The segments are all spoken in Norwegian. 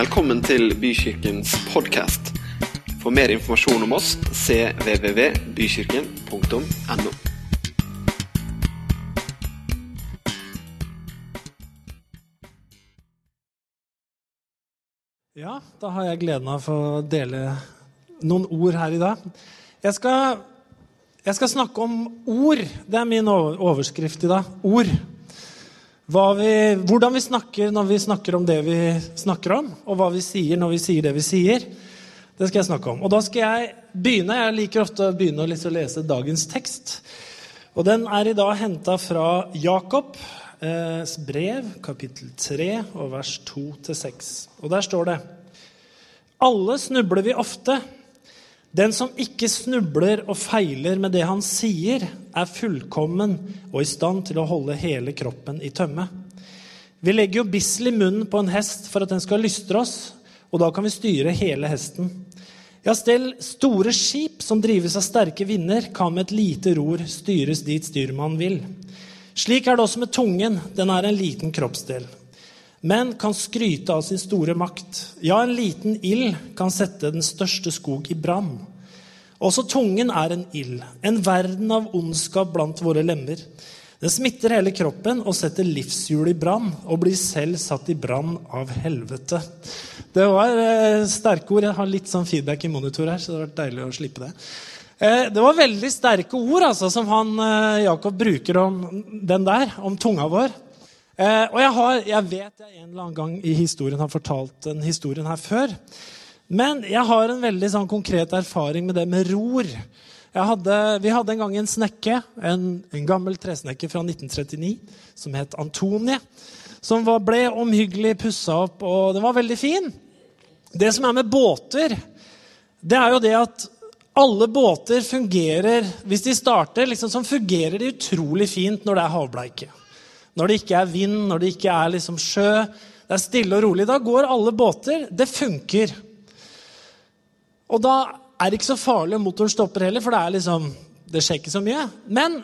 Velkommen til Bykirkens podkast. For mer informasjon om oss cvvvbykirken.no. Ja, da har jeg gleden av å få dele noen ord her i dag. Jeg skal, jeg skal snakke om ord. Det er min overskrift i dag. Ord. Vi, hvordan vi snakker når vi snakker om det vi snakker om, og hva vi sier når vi sier det vi sier. Det skal jeg snakke om. Og da skal jeg begynne. Jeg liker ofte å begynne å lese dagens tekst. Og den er i dag henta fra Jakob, eh, brev, kapittel 3, og vers 2-6. Og der står det Alle snubler vi ofte. Den som ikke snubler og feiler med det han sier, er fullkommen og i stand til å holde hele kroppen i tømme. Vi legger jo bissel i munnen på en hest for at den skal lystre oss, og da kan vi styre hele hesten. Ja, stell store skip som drives av sterke vinder, kan med et lite ror styres dit styrmannen vil. Slik er det også med tungen. Den er en liten kroppsdel. Men kan skryte av sin store makt. Ja, en liten ild kan sette den største skog i brann. Også tungen er en ild, en verden av ondskap blant våre lemmer. Den smitter hele kroppen og setter livshjulet i brann, og blir selv satt i brann av helvete. Det var eh, sterke ord. Jeg har litt sånn feedback i monitor her, så det har vært deilig å slippe det. Eh, det var veldig sterke ord altså, som han, eh, Jakob bruker om den der, om tunga vår. Eh, og jeg, har, jeg vet jeg en eller annen gang i historien har fortalt den historien her før. Men jeg har en veldig sånn konkret erfaring med det med ror. Hadde, vi hadde en gang en snekke, en, en gammel tresnekke fra 1939 som het Antonie. Som var, ble omhyggelig pussa opp, og den var veldig fin. Det som er med båter, det er jo det at alle båter fungerer Hvis de starter, liksom, så fungerer de utrolig fint når det er havbleike. Når det ikke er vind, når det ikke er liksom sjø. Det er stille og rolig. Da går alle båter. Det funker. Og da er det ikke så farlig om motoren stopper heller, for det, er liksom, det skjer ikke så mye. Men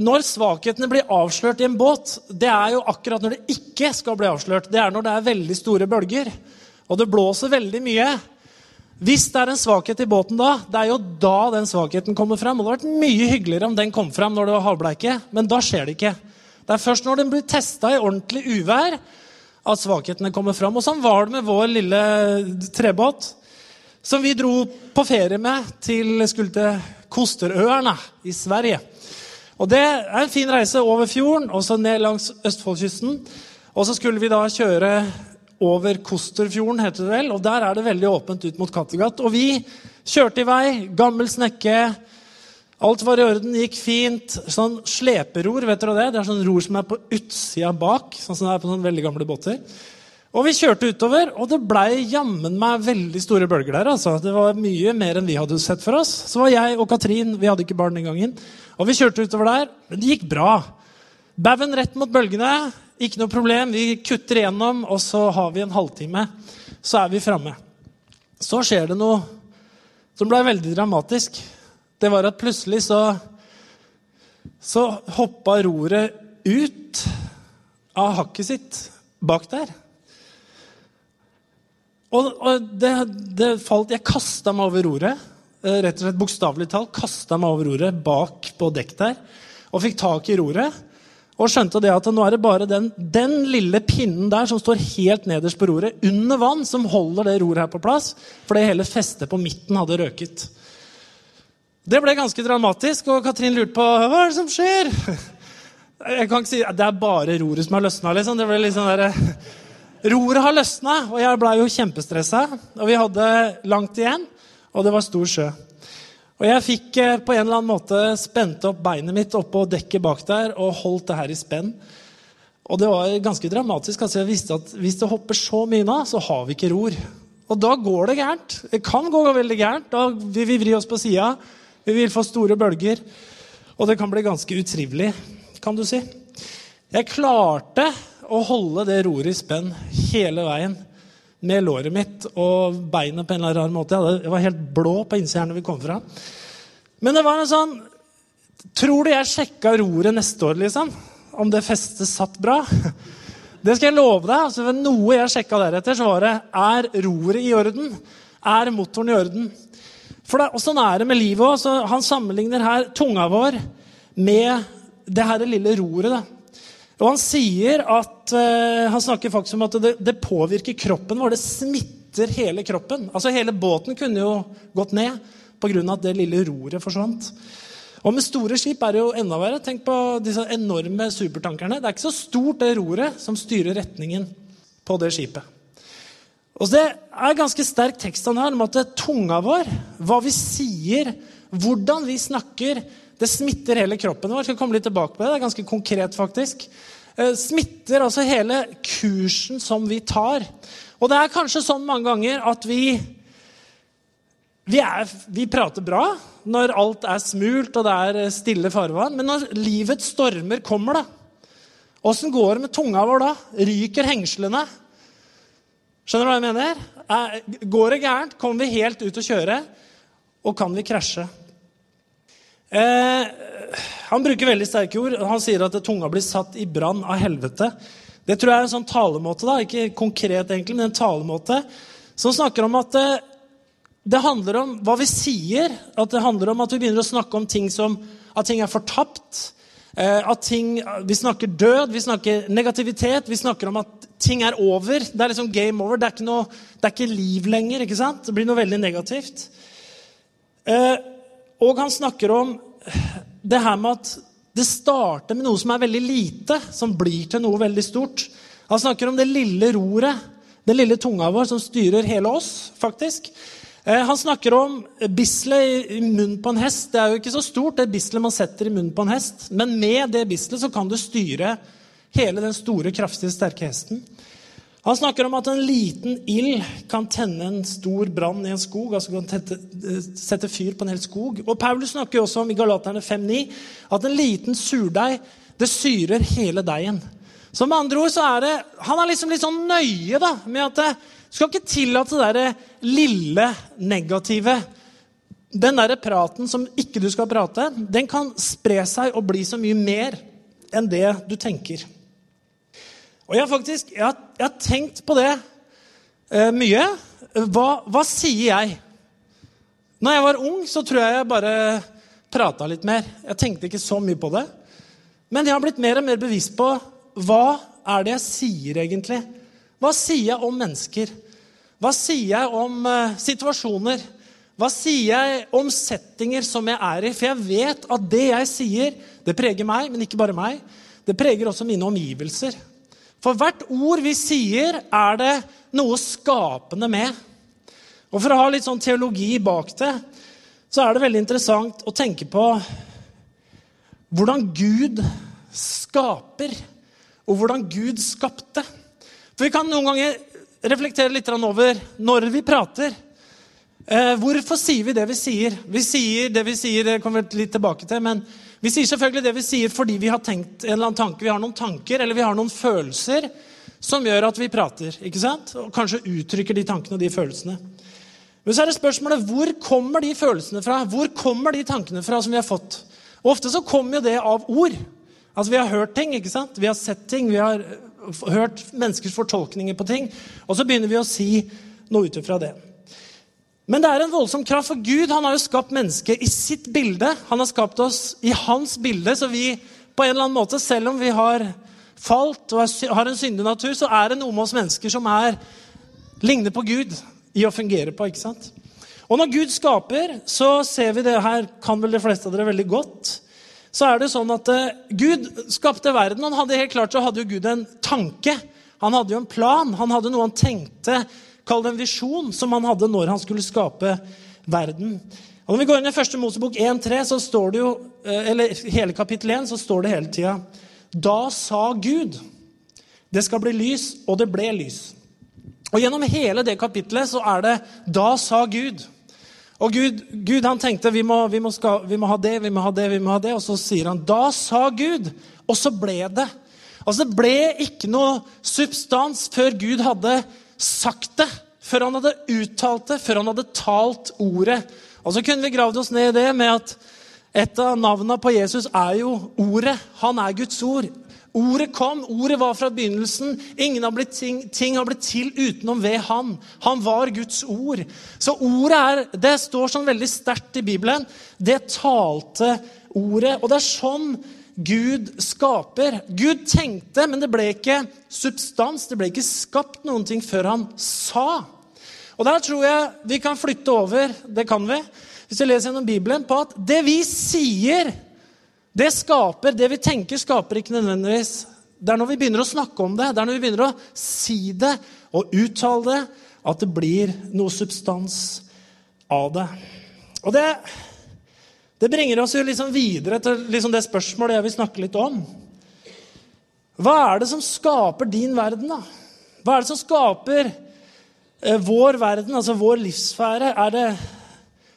når svakhetene blir avslørt i en båt, det er jo akkurat når det ikke skal bli avslørt. Det er når det er veldig store bølger, og det blåser veldig mye. Hvis det er en svakhet i båten da, det er jo da den svakheten kommer fram. Og det hadde vært mye hyggeligere om den kom fram når det var havbleike, men da skjer det ikke. Det er først når den blir testa i ordentlig uvær, at svakhetene kommer fram. Og sånn var det med vår lille trebåt, som vi dro på ferie med til skulle til Kosterøerne i Sverige. Og Det er en fin reise over fjorden og så ned langs Østfoldkysten. Og så skulle vi da kjøre over Kosterfjorden, heter det vel. Og der er det veldig åpent ut mot Kattegat. Og vi kjørte i vei. Gammel snekke. Alt var i orden, gikk fint. Sånn sleperor, vet dere det? Det er sånn ror som er på utsida bak. Sånn som det er på sånne veldig gamle båter. Og vi kjørte utover, og det blei jammen meg veldig store bølger der. altså. Det var mye mer enn vi hadde sett for oss. Så var jeg og Katrin, vi hadde ikke barn den gangen, og vi kjørte utover der. Men det gikk bra. Baugen rett mot bølgene. Ikke noe problem. Vi kutter igjennom, og så har vi en halvtime. Så er vi framme. Så skjer det noe som ble veldig dramatisk. Det var at plutselig så Så hoppa roret ut av hakket sitt bak der. Og, og det, det falt Jeg kasta meg over roret. eh, Rett og slett Bokstavelig talt kasta meg over roret bak på dekk der. Og fikk tak i roret. Og skjønte det at nå er det bare den, den lille pinnen der som står helt nederst på roret, under vann, som holder det roret her på plass. Fordi hele festet på midten hadde røket. Det ble ganske dramatisk, og Katrin lurte på hva er det som skjer. Jeg kan ikke si Det er bare roret som har løsna. Liksom. Det sånn Roret har løsna, og jeg blei jo kjempestressa. Og vi hadde langt igjen, og det var stor sjø. Og jeg fikk eh, på en eller annen måte spent opp beinet mitt oppå dekket bak der og holdt det her i spenn. Og det var ganske dramatisk. altså Jeg visste at hvis det hopper så mye nå, så har vi ikke ror. Og da går det gærent. Det kan gå veldig gærent. Da vil vi vri oss på sida. Vi vil få store bølger. Og det kan bli ganske utrivelig, kan du si. Jeg klarte å holde det roret i spenn hele veien med låret mitt og beinet på en eller annen måte. Jeg, var helt blå på innsida når vi kom fra. Men det var en sånn Tror du jeg sjekka roret neste år, liksom? Om det festet satt bra? Det skal jeg love deg. altså ved Noe jeg sjekka deretter, så var det er roret i orden. Er motoren i orden? For det, og Sånn er det med livet òg. Han sammenligner her tunga vår med det her lille roret. da. Og han sier at uh, han snakker faktisk om at det, det, påvirker kroppen vår. Det smitter hele kroppen. Altså Hele båten kunne jo gått ned pga. at det lille roret forsvant. Og med store skip er det jo enda verre. Tenk på disse enorme supertankerne. Det er ikke så stort, det roret som styrer retningen på det skipet. Og Det er ganske sterk tekst han har om at tunga vår, hva vi sier, hvordan vi snakker, det smitter hele kroppen vår. Jeg skal komme litt tilbake på Det det er ganske konkret, faktisk. Eh, smitter altså hele kursen som vi tar. Og det er kanskje sånn mange ganger at vi vi, er, vi, prater bra når alt er smult og det er stille farvann. Men når livets stormer kommer, da, åssen går det med tunga vår da? Ryker hengslene? Skjønner du hva jeg mener? går det gærent? Kommer vi helt ut å kjøre? Og kan vi krasje? Eh, han bruker veldig sterke ord. Han sier at tunga blir satt i brann av helvete. Det tror jeg er en sånn talemåte, da, ikke konkret egentlig, men en talemåte som snakker om at eh, det handler om hva vi sier. At det handler om at vi begynner å snakke om ting som at ting er fortapt. Eh, at ting, Vi snakker død, vi snakker negativitet, vi snakker om at ting er over. Det er liksom game over. Det er ikke, noe, det er ikke liv lenger. ikke sant? Det blir noe veldig negativt. Og han snakker om det her med at det starter med noe som er veldig lite, som blir til noe veldig stort. Han snakker om det lille roret, den lille tunga vår, som styrer hele oss, faktisk. Eh, han snakker om bislet i munnen på en hest. Det er jo ikke så stort, det bislet man setter i munnen på en hest. Men med det bislet så kan du styre hele den store, kraftige, sterke hesten. Han snakker om at en liten ild kan tenne en stor brann i en skog. altså kan tette, eh, sette fyr på en hel skog. Og Paulus snakker også om i Galaterne 5,9 at en liten surdeig det syrer hele deigen. Så med andre ord så er det, Han er liksom litt sånn nøye da, med at det, skal ikke tillate det der lille negative. Den der praten som ikke du skal prate, den kan spre seg og bli så mye mer enn det du tenker. Og jeg har faktisk jeg har, jeg har tenkt på det eh, mye. Hva, hva, sier jeg? Når jeg var ung, så tror jeg jeg bare prata litt mer. Jeg tenkte ikke så mye på det. Men jeg har blitt mer og mer bevisst på hva er det jeg sier egentlig. Hva sier jeg om mennesker? Hva sier jeg om eh, situasjoner? Hva sier jeg om settinger som jeg er i? For jeg vet at det jeg sier, det preger meg, men ikke bare meg. Det preger også mine omgivelser. For hvert ord vi sier, er det noe skapende med. Og For å ha litt sånn teologi bak det, så er det veldig interessant å tenke på hvordan Gud skaper, og hvordan Gud skapte. For vi kan noen ganger reflektere litt over når vi prater. Eh, hvorfor sier vi det vi sier? Vi sier det vi sier, det kommer vi litt tilbake til, men vi sier selvfølgelig det vi sier fordi vi har tenkt en eller annen tanke. Vi har noen tanker eller vi har noen følelser som gjør at vi prater. ikke sant? Og kanskje uttrykker de tankene og de følelsene. Men så er det spørsmålet hvor kommer de følelsene fra? Hvor kommer de tankene fra som vi har fått? Og Ofte så kommer jo det av ord. Altså Vi har hørt ting, ikke sant? vi har sett ting, vi har hørt menneskers fortolkninger på ting, og så begynner vi å si noe ut ifra det. Men det er en voldsom kraft, for Gud han har jo skapt mennesket i sitt bilde. Han har skapt oss i hans bilde, så vi på en eller annen måte, selv om vi har falt og har en syndig natur, så er det noe med oss mennesker som er, ligner på Gud i å fungere på. ikke sant? Og når Gud skaper, så ser vi det her, kan vel de fleste av dere veldig godt så er det sånn at uh, Gud skapte verden. Han hadde helt klart så hadde jo Gud en tanke. Han hadde jo en plan. Han hadde noe han tenkte, kall det en visjon, som han hadde når han skulle skape verden. Og når vi går inn i første Mosebok 1.3, så står det jo, uh, eller hele kapittel 1, så står det hele tida Da sa Gud det skal bli lys, og det ble lys. Og Gjennom hele det kapitlet så er det 'Da sa Gud'. Og Gud, Gud han tenkte vi må, vi, må ska, vi må, ha det, vi må ha det, vi må ha det. Og så sier han da sa Gud, og så ble det. Altså Det ble ikke noe substans før Gud hadde sagt det. Før han hadde uttalt det, før han hadde talt ordet. Og så kunne vi gravd oss ned i det med at et av navnene på Jesus er jo Ordet. Han er Guds ord. Ordet kom, ordet var fra begynnelsen. Ingen har blitt ting, ting har blitt til utenom ved han. Han var Guds ord. Så ordet er, det står sånn veldig sterkt i Bibelen. Det talte ordet. Og det er sånn Gud skaper. Gud tenkte, men det ble ikke substans. Det ble ikke skapt noen ting før han sa. Og der tror jeg vi kan flytte over, det kan vi, hvis vi leser gjennom Bibelen, på at det vi sier det skaper, det vi tenker, skaper ikke nødvendigvis. Det er når vi begynner å snakke om det, det er når vi begynner å si det og uttale det, at det blir noe substans av det. Og det, det bringer oss jo liksom videre til liksom det spørsmålet jeg vil snakke litt om. Hva er det som skaper din verden, da? Hva er det som skaper eh, vår verden, altså vår livsfære? Er det,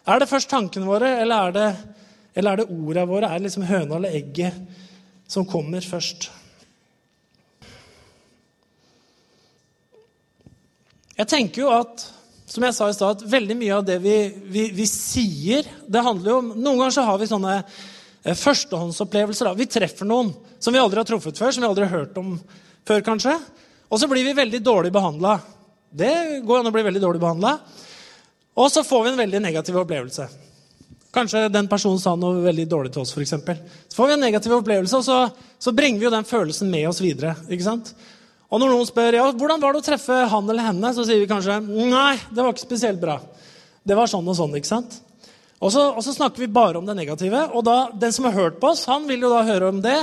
er det først tankene våre, eller er det eller er det ordene våre? Er det liksom høna eller egget som kommer først? Jeg tenker jo at som jeg sa i sted, at veldig mye av det vi, vi, vi, sier det handler jo om, Noen ganger så har vi sånne eh, førstehåndsopplevelser. Da. Vi treffer noen som vi aldri har truffet før, som vi aldri har hørt om før, kanskje. Og så blir vi veldig dårlig behandla. Det går an å bli veldig dårlig behandla. Og så får vi en veldig negativ opplevelse. Kanskje den personen sa noe veldig dårlig til oss. Eksempel. så får vi en negativ opplevelse, og så, så, bringer vi jo den følelsen med oss videre. ikke sant? Og når noen spør ja, hvordan var det å treffe han eller henne, så sier vi kanskje nei, det var ikke spesielt bra. Det var sånn og sånn. ikke sant? Og så, og så snakker vi bare om det negative. Og da, den som har hørt på oss, han vil jo da høre om det.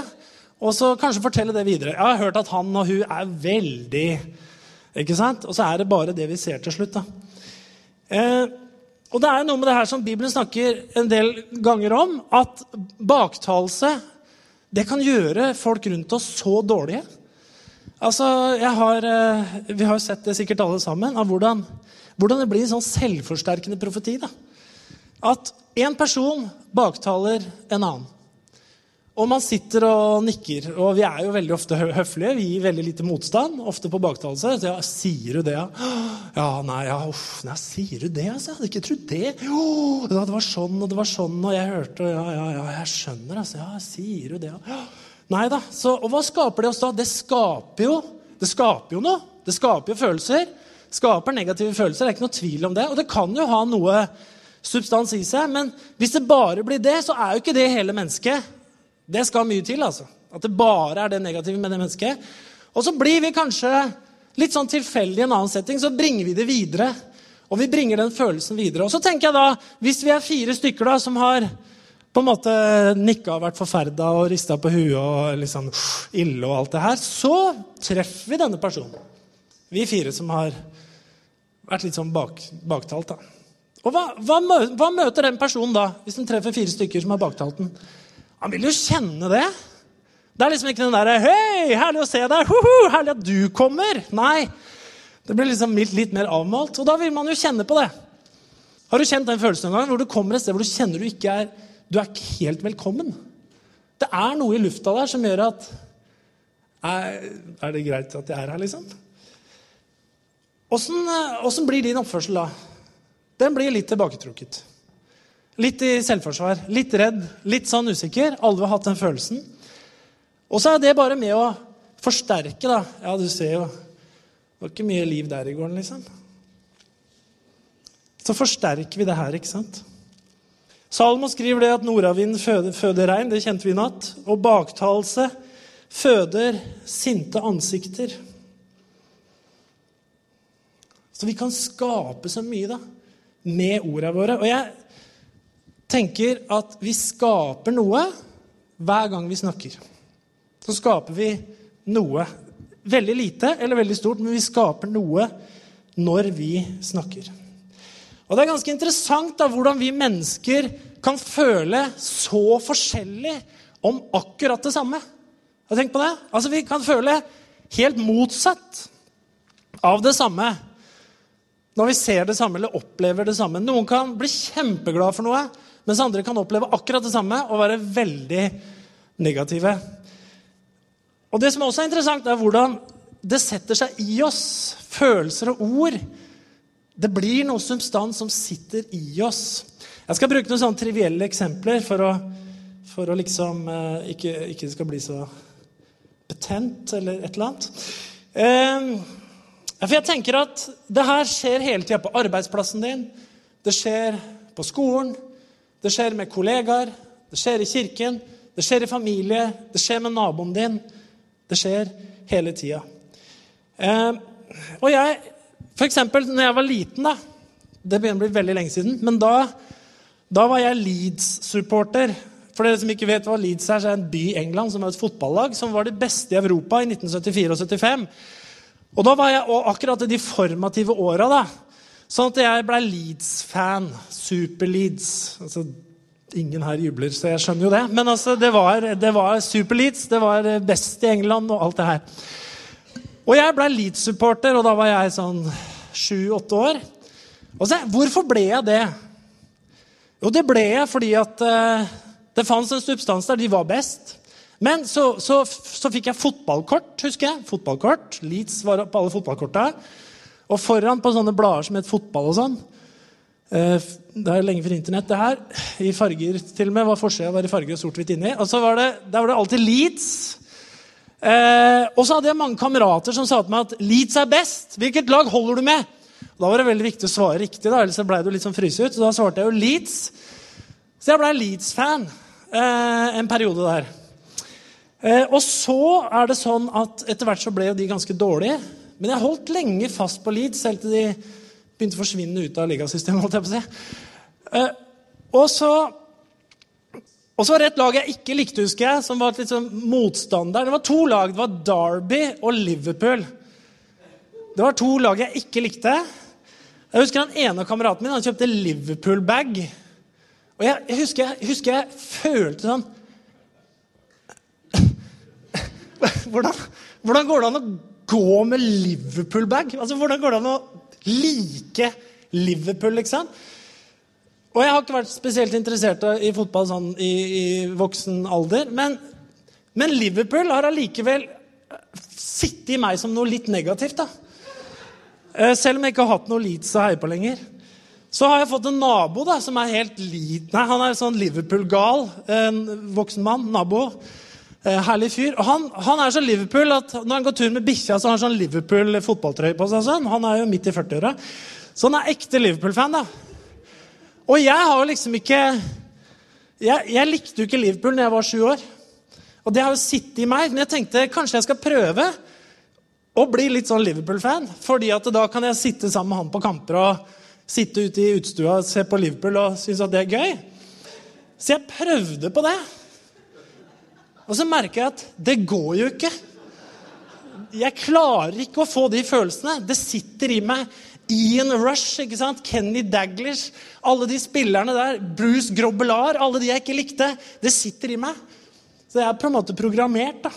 Og så kanskje fortelle det videre. Jeg har hørt at han og hun er veldig ikke sant? Og så er det bare det vi ser til slutt. da. Eh, og det er noe med det her som Bibelen snakker en del ganger om, at baktalelse det kan gjøre folk rundt oss så dårlige. Altså, har, eh, Vi har jo sett det sikkert alle sammen, av hvordan, hvordan det blir en sånn selvforsterkende profeti. da. At én person baktaler en annen. Og man sitter og nikker, og vi er jo veldig ofte høflige. Vi gir veldig lite motstand, ofte på baktalelse. Så ja, sier du det, ja? Ja, nei, ja, uff, nei, sier du det, altså? Jeg hadde ikke trodd det. Jo, det var sånn, og det var sånn, og jeg hørte, ja, ja, ja, jeg skjønner, altså. Ja, sier du det, ja? Nei da. Og hva skaper det oss da? Det skaper jo, det skaper jo noe. Det skaper jo følelser. Skaper negative følelser, det er ikke noe tvil om det. Og det kan jo ha noe substans i seg, men hvis det bare blir det, så er jo ikke det hele mennesket. Det skal mye til. altså. At det bare er det negative med det mennesket. Og så blir vi kanskje litt sånn tilfeldig i en annen setting, så bringer vi det videre. Og vi bringer den følelsen videre. Og så tenker jeg da, Hvis vi er fire stykker da, som har på en måte nikka og vært forferda og rista på huet og liksom ille og alt det her, så treffer vi denne personen. Vi fire som har vært litt sånn bak, baktalt. da. Og hva, hva, hva, møter den personen da, hvis den treffer fire stykker som har baktalt den? Han vil jo kjenne det. Det er liksom ikke den derre 'Hei, herlig å se deg! Hoho, herlig at du kommer!' Nei. Det blir liksom litt, litt, mer avmalt. Og da vil man jo kjenne på det. Har du kjent den følelsen en gang hvor du kommer et sted hvor du kjenner du ikke er du er ikke helt velkommen? Det er noe i lufta der som gjør at Er, det greit at jeg er her, liksom? Åssen blir din oppførsel da? Den blir litt tilbaketrukket. Litt i selvforsvar, litt redd, litt sånn usikker. Alle har hatt den følelsen. Og så er det bare med å forsterke, da. Ja, du ser jo Det var ikke mye liv der i gården, liksom. Så forsterker vi det her, ikke sant? Salmo skriver det at nordavinden føder, føder regn. Det kjente vi i natt. Og baktalelse føder sinte ansikter. Så vi kan skape så mye da, med ordene våre. Og jeg tenker at vi skaper noe hver gang vi snakker. Så skaper vi noe. Veldig lite eller veldig stort, men vi skaper noe når vi snakker. Og Det er ganske interessant da, hvordan vi mennesker kan føle så forskjellig om akkurat det samme. Har du tenkt på det? Altså, Vi kan føle helt motsatt av det samme når vi ser det samme eller opplever det samme. Noen kan bli kjempeglad for noe, mens andre kan oppleve akkurat det samme og være veldig negative. Og Det som også er interessant, er hvordan det setter seg i oss. Følelser og ord. Det blir noe substans som sitter i oss. Jeg skal bruke noen sånne trivielle eksempler for å, for å liksom eh, ikke, ikke skal bli så betent eller et eller annet. Eh, for jeg tenker at det her skjer hele tida på arbeidsplassen din. Det skjer på skolen. Det skjer med kollegaer. Det skjer i kirken. Det skjer i familie. Det skjer med naboen din. Det skjer hele tida. Eh, og jeg, eksempel når jeg var liten, da Det begynner å bli veldig lenge siden. Men da, da var jeg Leeds-supporter. For dere som ikke vet hva Leeds er, så er det en by i England som er et fotballag som var det beste i Europa i 1974 og 75. Og da var jeg akkurat i de formative åra, da. Sånn at jeg ble Leeds-fan. Super-Leeds. Altså, ingen her jubler, så jeg skjønner jo det. Men altså, det var, var Super-Leeds. Det var best i England og alt det her. Og jeg ble Leeds-supporter, og da var jeg sånn sju-åtte år. Og så, Hvorfor ble jeg det? Jo, det ble jeg fordi at uh, det fantes en substans der. De var best. Men så, så, så, fikk jeg fotballkort, husker jeg. Fotballkort. Leeds var på alle fotballkorta. Og foran på sånne blader som het Fotball og sånn. Uh, det er lenge før Internett, det her. I farger, til og med. var Forsida var i farger og sort-hvitt inni. Og så var det, der var det alltid Leeds. Eh, og så hadde jeg mange kamerater som sa til meg at Leeds er best. Hvilket lag holder du med? da var det veldig viktig å svare riktig, da, ellers ble du litt sånn fryse ut. Så da svarte jeg jo Leeds. Så jeg ble Leeds-fan eh, en periode der. Eh, og så er det sånn at etter hvert så ble jo de ganske dårlige. Men jeg holdt lenge fast på Leeds, helt til de begynte å forsvinne ut av ligasystemet. holdt jeg på å si. Eh, og så og så var det et lag jeg ikke likte, husker jeg, som var litt sånn motstander. Det var to lag. Det var Derby og Liverpool. Det var to lag jeg ikke likte. Jeg husker han ene kameraten min han kjøpte Liverpool-bag. Og jeg, husker, jeg, husker, jeg følte sånn hvordan, hvordan, går det an å gå med Liverpool-bag? Altså, Hvordan går det an å like Liverpool, liksom? Og jeg har ikke vært spesielt interessert i fotball sånn i, i voksen alder. Men, men Liverpool har allikevel sittet i meg som noe litt negativt. da. Eh, selv om jeg ikke har hatt noe Leeds å heie på lenger. Så har jeg fått en nabo da, som er helt lit... Nei, han er sånn Liverpool-gal. En voksen mann. Nabo. Eh, herlig fyr. Og han, han, er så Liverpool at når han går tur med bikkja, så har han sånn Liverpool-fotballtrøye på seg. Sånn. Han er jo midt i 40-åra. Så han er ekte Liverpool-fan. da. Og jeg har liksom ikke jeg, jeg, likte jo ikke Liverpool når jeg var sju år. Og det har jo sittet i meg. Men jeg tenkte kanskje jeg skal prøve å bli litt sånn Liverpool-fan. fordi at da kan jeg sitte sammen med han på kamper og sitte ute i utstua og se på Liverpool og synes at det er gøy. Så jeg prøvde på det. Og så merker jeg at det går jo ikke. Jeg klarer ikke å få de følelsene. Det sitter i meg Ian Rush, ikke sant? Kenny Daglish, alle de spillerne der, Bruce Grobelar, alle de jeg ikke likte. Det sitter i meg. Så jeg er på en måte programmert. da.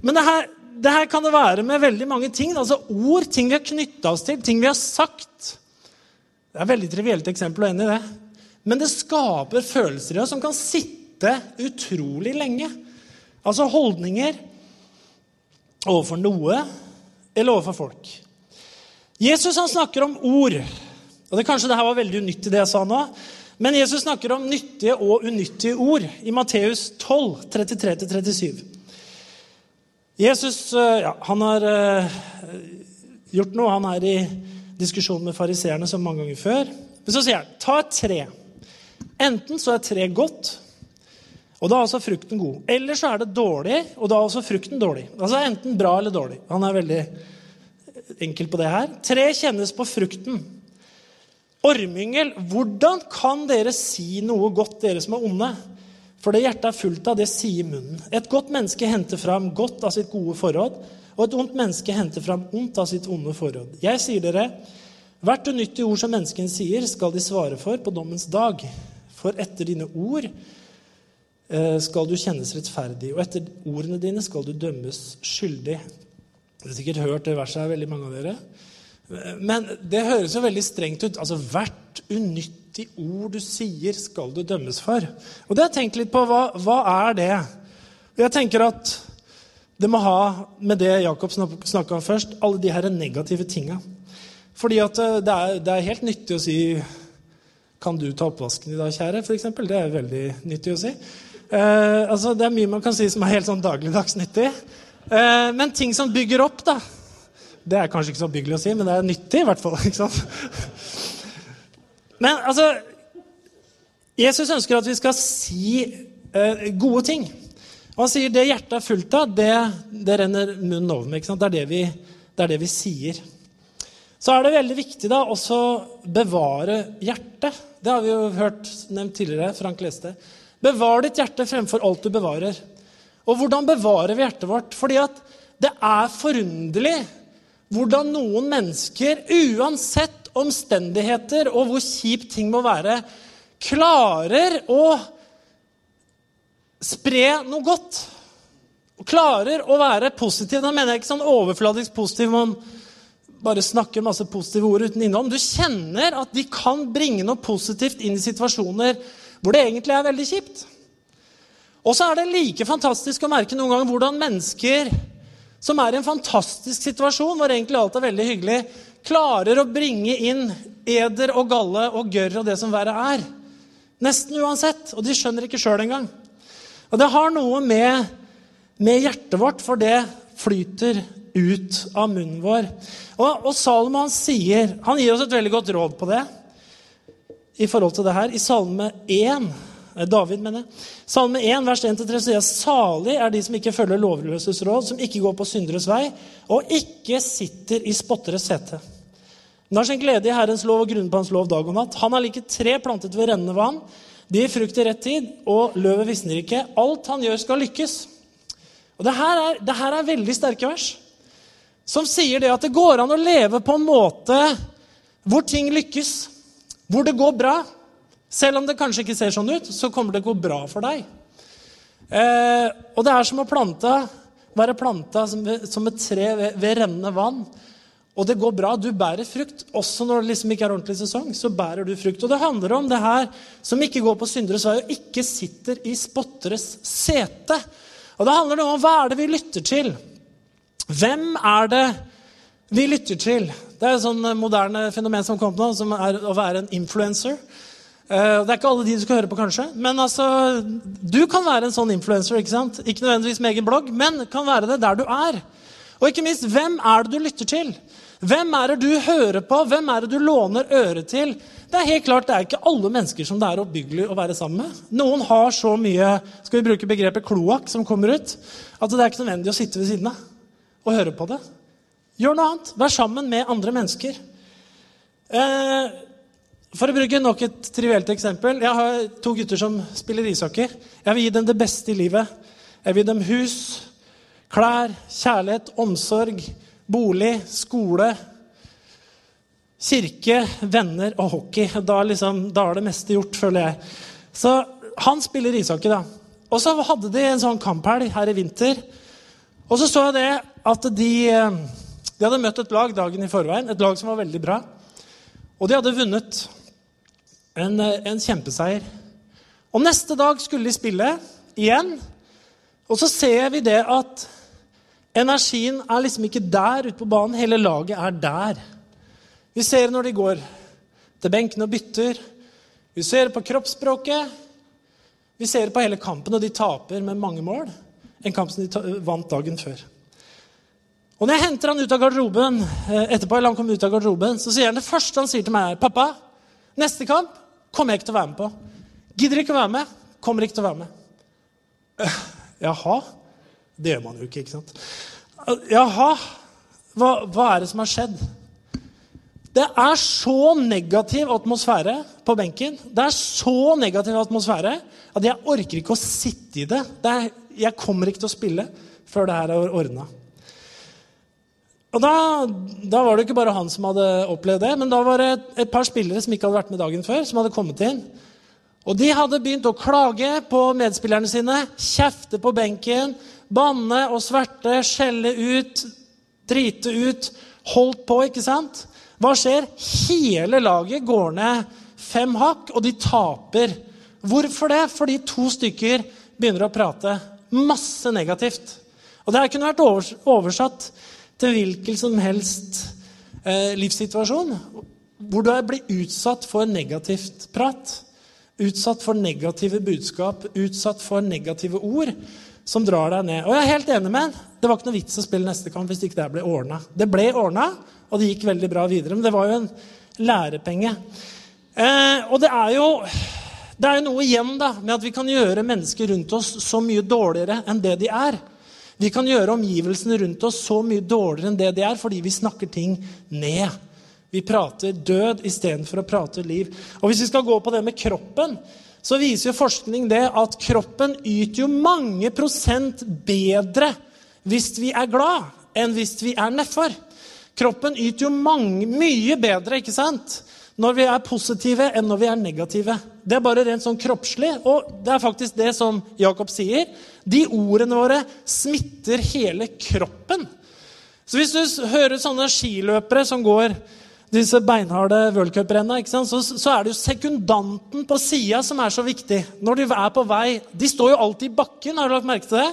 Men det her, det her kan det være med veldig mange ting. altså Ord, ting vi har knytta oss til, ting vi har sagt. Det er et veldig trivielt eksempel å ende i det. Men det skaper følelser i oss som kan sitte utrolig lenge. Altså holdninger overfor noe eller overfor folk. Jesus han snakker om ord. Og det Kanskje det her var veldig unyttig, det jeg sa nå. Men Jesus snakker om nyttige og unyttige ord i Matteus 12, 33-37. Jesus eh, ja, han har uh, gjort noe. Han er i diskusjon med fariseerne som mange ganger før. Men så sier han ta et tre. Enten så er treet godt, og da er altså frukten god. Eller så er det dårlig, og da er også frukten dårlig. Altså enten bra eller dårlig. Han er veldig enkelt på det her. Tre kjennes på frukten. Ormyngel, hvordan kan dere si noe godt, dere som er onde? For det hjertet er fullt av, det sier munnen. Et godt menneske henter fram godt av sitt gode forråd, og et ondt menneske henter fram ondt av sitt onde forråd. Jeg sier dere, hvert unyttig ord som menneskene sier, skal de svare for på dommens dag. For etter dine ord eh, skal du kjennes rettferdig, og etter ordene dine skal du dømmes skyldig. Dere har sikkert hørt det verset her, veldig mange av dere. Men det høres jo veldig strengt ut. Altså, Hvert unyttig ord du sier, skal du dømmes for. Og det har jeg tenkt litt på. Hva, hva er det? Jeg tenker at det må ha med det Jakob snakka om først, alle de her negative tinga. Fordi at eh, det er, det er, helt nyttig å si 'Kan du ta oppvasken i dag, kjære?' Eksempel. det er veldig nyttig å si. Eh, altså, det er mye man kan si som er helt sånn dagligdags nyttig. Eh, men ting som bygger opp, da. Det er kanskje ikke så byggelig å si, men det er nyttig i hvert fall. ikke sant? Men altså Jesus ønsker at vi skal si eh, gode ting. Og han sier det hjertet er fullt av, det, det renner munnen over med. Det er det, vi, det er det, vi, sier. Så er det veldig viktig da også bevare hjertet. Det har vi jo hørt nevnt tidligere. Frank leste. Bevar ditt hjerte fremfor alt du bevarer. Og hvordan bevarer vi hjertet vårt? Fordi at det er forunderlig hvordan noen mennesker, uansett omstendigheter og hvor kjipt ting må være, klarer å spre noe godt. Klarer å være positiv. Da mener jeg ikke sånn overfladisk positiv. man bare snakker masse positive ord uten innhold. Du kjenner at de kan bringe noe positivt inn i situasjoner hvor det egentlig er veldig kjipt. Og så er det like fantastisk å merke noen ganger hvordan mennesker som er i en fantastisk situasjon, hvor egentlig alt er veldig hyggelig, klarer å bringe inn eder og galle og gørr og det som verre er. Nesten uansett. Og de skjønner ikke sjøl engang. Og det har noe med, med, hjertet vårt, for det flyter ut av munnen vår. Og, og Salomon sier Han gir oss et veldig godt råd på det i forhold til det her. I Salme 1 Eh, David, mener jeg. Salme 1, vers 1-3 sier salig er de som ikke følger lovløses råd, som ikke går på synderes vei, og ikke sitter i spotteres sete. Men har sin glede i Herrens lov og grunnen på Hans lov dag og natt. Han har like tre plantet ved rennende vann. De gir frukt i rett tid, og løvet visner ikke. Alt han gjør, skal lykkes. Og det her, er, det her er veldig sterke vers, som sier det at det går an å leve på en måte hvor ting lykkes, hvor det går bra. Selv om det kanskje ikke ser sånn ut, så kommer det å gå bra for deg. Eh, og det er som å plante, være planta som, som et tre ved, ved, rennende vann. Og det går bra. Du bærer frukt. Også når det liksom ikke er ordentlig sesong, så bærer du frukt. Og det handler om det her som ikke går på synderes vei og ikke sitter i spotteres sete. Og det handler om hva er det vi lytter til? Hvem er det vi lytter til? Det er et sånn moderne fenomen som kom nå, som er å være en influencer. Eh, det er ikke alle de du skal høre på, kanskje. Men altså, du kan være en sånn influenser. Ikke sant? Ikke nødvendigvis med egen blogg, men kan være det der du er. Og ikke minst, hvem er det du lytter til? Hvem er det du hører på? Hvem er det du låner øret til? Det er helt klart, det er ikke alle mennesker som det er oppbyggelig å være sammen med. Noen har så mye skal vi bruke begrepet kloakk som kommer ut, at det er ikke nødvendig å sitte ved siden av og høre på det. Gjør noe annet. Vær sammen med andre mennesker. Eh, for å bruke nok et trivielt eksempel. Jeg har to gutter som spiller ishockey. Jeg vil gi dem det beste i livet. Jeg vil gi dem hus, klær, kjærlighet, omsorg, bolig, skole, kirke, venner og hockey. Da, liksom, da er det meste gjort, føler jeg. Så han spiller ishockey, da. Og så hadde de en sånn kamphelg her i vinter. Og så så jeg det at de, de hadde møtt et lag dagen i forveien. Et lag som var veldig bra. Og de hadde vunnet en, eh, en kjempeseier. Og neste dag skulle de spille igjen. Og så ser vi det at energien er liksom ikke der ute på banen. Hele laget er der. Vi ser når de går til benken og bytter. Vi ser på kroppsspråket. Vi ser på hele kampen, og de taper med mange mål. En kamp som de vant dagen før. Og når jeg henter han ut av garderoben, eh, etterpå, eller han kom ut av garderoben, så sier han det første han sier til meg, er 'Pappa, neste kamp kommer jeg ikke til å være med på. Gidder ikke å være med. Kommer ikke til å være med. Uh, jaha? Det gjør man jo ikke, ikke sant? Uh, jaha? Hva, hva er det som har skjedd? Det er så negativ atmosfære på benken. Det er så negativ atmosfære at jeg orker ikke å sitte i det. det er, jeg kommer ikke til å spille før det her er ordna. Og da, da, var det ikke bare han som hadde opplevd det, men da var det et, par spillere som ikke hadde vært med dagen før, som hadde kommet inn. Og de hadde begynt å klage på medspillerne sine, kjefte på benken, banne og sverte, skjelle ut, drite ut. Holdt på, ikke sant? Hva skjer? Hele laget går ned fem hakk, og de taper. Hvorfor det? Fordi to stykker begynner å prate masse negativt. Og det her kunne vært oversatt til hvilken som helst eh, livssituasjon hvor du blir utsatt for negativt prat. utsatt for negative budskap, utsatt for negative ord som drar deg ned. Og jeg er helt enig med han. Det var ikke noe vits å spille neste kamp hvis ikke det ble ordna. Det ble ordna, og det gikk veldig bra videre. Men det var jo en lærepenge. Eh, og det er jo det er jo noe igjen da, med at vi kan gjøre mennesker rundt oss så mye dårligere enn det de er. Vi kan gjøre omgivelsene rundt oss så mye dårligere enn det de er, fordi vi snakker ting ned. Vi prater død istedenfor å prate liv. Og Hvis vi skal gå på det med kroppen, så viser jo forskning det at kroppen yter jo mange prosent bedre hvis vi er glad, enn hvis vi er nedfor. Kroppen yter jo mange, mye bedre ikke sant? Når vi er positive, enn når vi er negative. Det er bare rent sånn kroppslig, og det er faktisk det som Jakob sier. De ordene våre smitter hele kroppen. Så hvis du hører sånne skiløpere som går disse beinharde worldcuprennene, så, så er det jo sekundanten på sida som er så viktig. Når de er på vei De står jo alltid i bakken, har du lagt merke til det?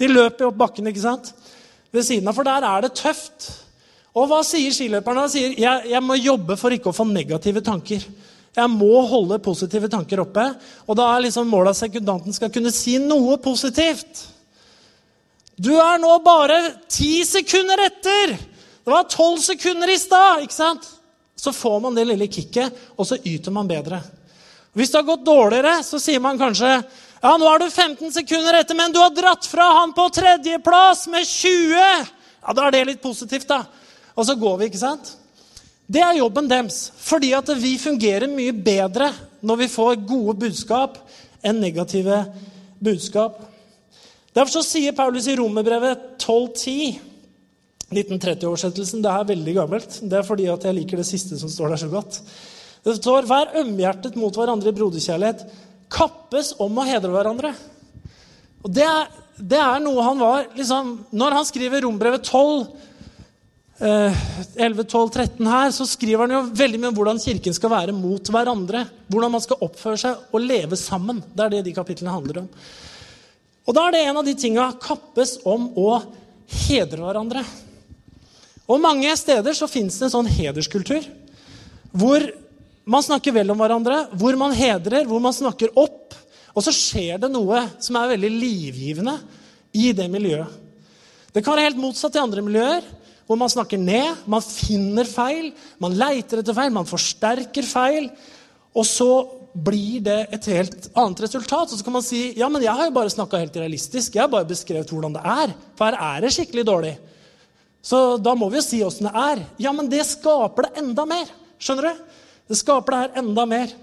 De løper jo opp bakken ikke sant? ved siden av, for der er det tøft. Og hva sier skiløperne? Han sier jeg, jeg må jobbe for ikke å få negative tanker. Jeg må holde positive tanker oppe. Og da er liksom målet at sekundanten skal kunne si noe positivt. Du er nå bare ti sekunder etter! Det var tolv sekunder i stad! ikke sant? Så får man det lille kicket, og så yter man bedre. Hvis det har gått dårligere, så sier man kanskje ja, nå er du 15 sekunder etter, men du har dratt fra han på tredjeplass med 20! Ja, Da er det litt positivt, da. Og så går vi, ikke sant? Det er jobben deres. Fordi at vi fungerer mye bedre når vi får gode budskap enn negative budskap. Derfor så sier Paulus i Romerbrevet 1210 1930-oversettelsen. Det er veldig gammelt. Det er fordi at jeg liker det siste som står der så godt. Det står 'Vær ømhjertet mot hverandre i broderkjærlighet'. Kappes om å hedre hverandre. Og det er, det er noe han var liksom, Når han skriver Rombrevet 12, 11, 12, 13 her, så skriver han jo veldig mye om hvordan kirken skal være mot hverandre. Hvordan man skal oppføre seg og leve sammen. Det er det de kapitlene handler om. Og da er det en av de tinga kappes om å hedre hverandre. Og mange steder så fins det en sånn hederskultur hvor man snakker vel om hverandre, hvor man hedrer, hvor man snakker opp. Og så skjer det noe som er veldig livgivende i det miljøet. Det kan være helt motsatt i andre miljøer hvor man snakker ned, man finner feil, man leiter etter feil, man forsterker feil. Og så blir det et helt annet resultat. Og så kan man si ja, men jeg har jo bare snakka helt realistisk. Jeg har bare beskrevet hvordan det er. For her er det skikkelig dårlig. Så da må vi jo si åssen det er. Ja, men det skaper det enda mer. Skjønner du? Det skaper det her enda mer.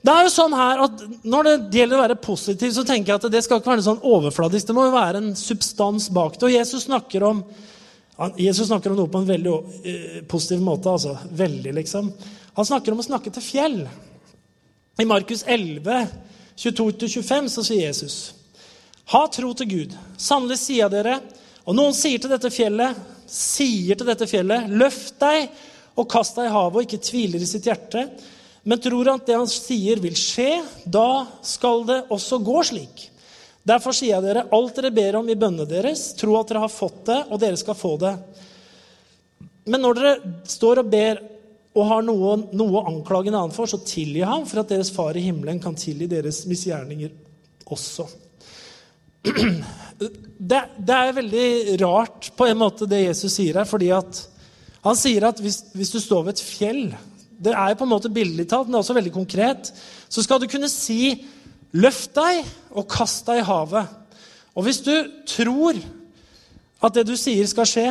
Det er jo sånn her at Når det gjelder å være positiv, så tenker jeg at det skal ikke være noe sånn overfladisk. Det må jo være en substans bak det. Og Jesus snakker om Jesus snakker om noe på en veldig uh, positiv måte. altså. Veldig, liksom. Han snakker om å snakke til fjell. I Markus 11, 22-25 så sier Jesus.: Ha tro til Gud. Sannelig sier jeg dere, og noen sier til dette fjellet, sier til dette fjellet, løft deg og kast deg i havet, og ikke tviler i sitt hjerte, men tror at det han sier, vil skje, da skal det også gå slik. Derfor sier jeg dere, alt dere ber om i bønnene deres, tro at dere har fått det, og dere skal få det. Men når dere står og ber og har noe, noe å anklage en annen for, så tilgi ham, for at deres far i himmelen kan tilgi deres misgjerninger også. Det, det, er veldig rart på en måte det Jesus sier her. fordi at Han sier at hvis, hvis du står ved et fjell Det er på en måte billedlig talt, men det er også veldig konkret. Så skal du kunne si Løft deg og kast deg i havet. Og hvis du tror at det du sier skal skje,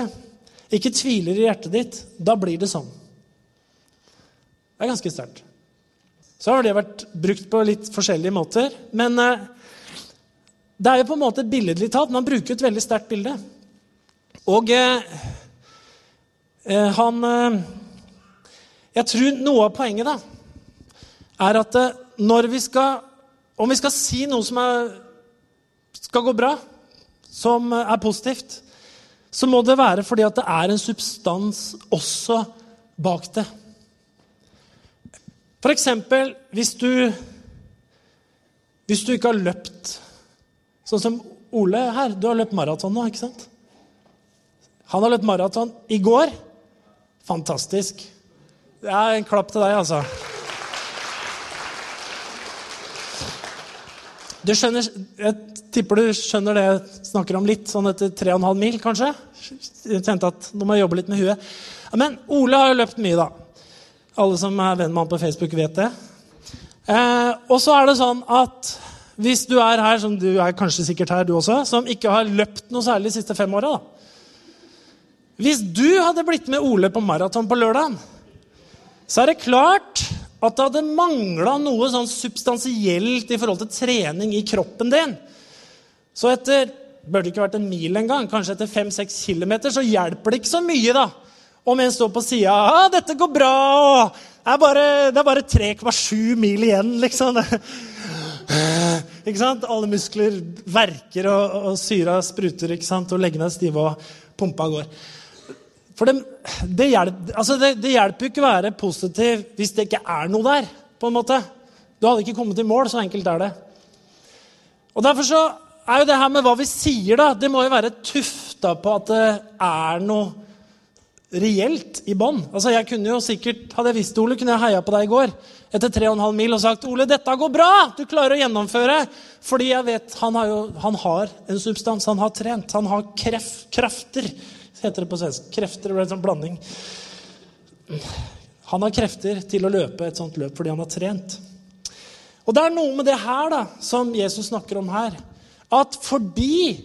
ikke tviler i hjertet ditt, da blir det sånn. Det er ganske sterkt. Så har det vært brukt på litt forskjellige måter. Men eh, det er jo på en måte billedlig talt. Man bruker et veldig sterkt bilde. Og eh, eh han eh, Jeg tror noe av poenget da, er at når vi skal om vi skal si noe som er, skal gå bra, som er positivt, så må det være fordi at det er en substans også bak det. Eksempel hvis Hvis du ikke har løpt Sånn som Ole her. Du har løpt maraton nå, ikke sant? Han har løpt maraton i går. Fantastisk. Det er en klapp til deg, altså. Du skjønner, Jeg tipper du skjønner det jeg snakker om litt, sånn etter 3,5 mil, kanskje? Jeg tenkte at nå må jeg jobbe litt med huet. Men Ole har jo løpt mye, da. Alle som er venn med han på Facebook, vet det. Eh, og så er det sånn at hvis du er her, som du er kanskje sikkert her, du også, som ikke har løpt noe særlig de siste fem åra Hvis du hadde blitt med Ole på maraton på lørdag, så er det klart at det hadde mangla noe sånn substansielt i forhold til trening i kroppen din. Så etter det ikke vært en mil engang, kanskje etter 5-6 km, så hjelper det ikke så mye da, om en står på sida ah, 'Dette går bra.' Det er bare, bare 3,7 mil igjen, liksom. ikke sant? Alle muskler verker, og, og syra spruter, ikke sant? og leggene er stive, og pumpa går. For det, det, hjelper, altså det, det hjelper jo ikke å være positiv hvis det ikke er noe der. på en måte. Du hadde ikke kommet i mål. Så enkelt er det. Og Derfor så er jo det her med hva vi sier, da, det må jo være tufta på at det er noe reelt i bånn. Altså, jeg kunne jo sikkert, Hadde jeg visst Ole, kunne jeg heia på deg i går etter 3,5 mil og sagt Ole, dette går bra! Du klarer å gjennomføre. Fordi jeg vet han har, jo, han har en substans. Han har trent. Han har kref, krefter heter det på svensk. Krefter ble en sånn blanding. Han har krefter til å løpe et sånt løp fordi han har trent. Og det er noe med det her da, som Jesus snakker om her. At fordi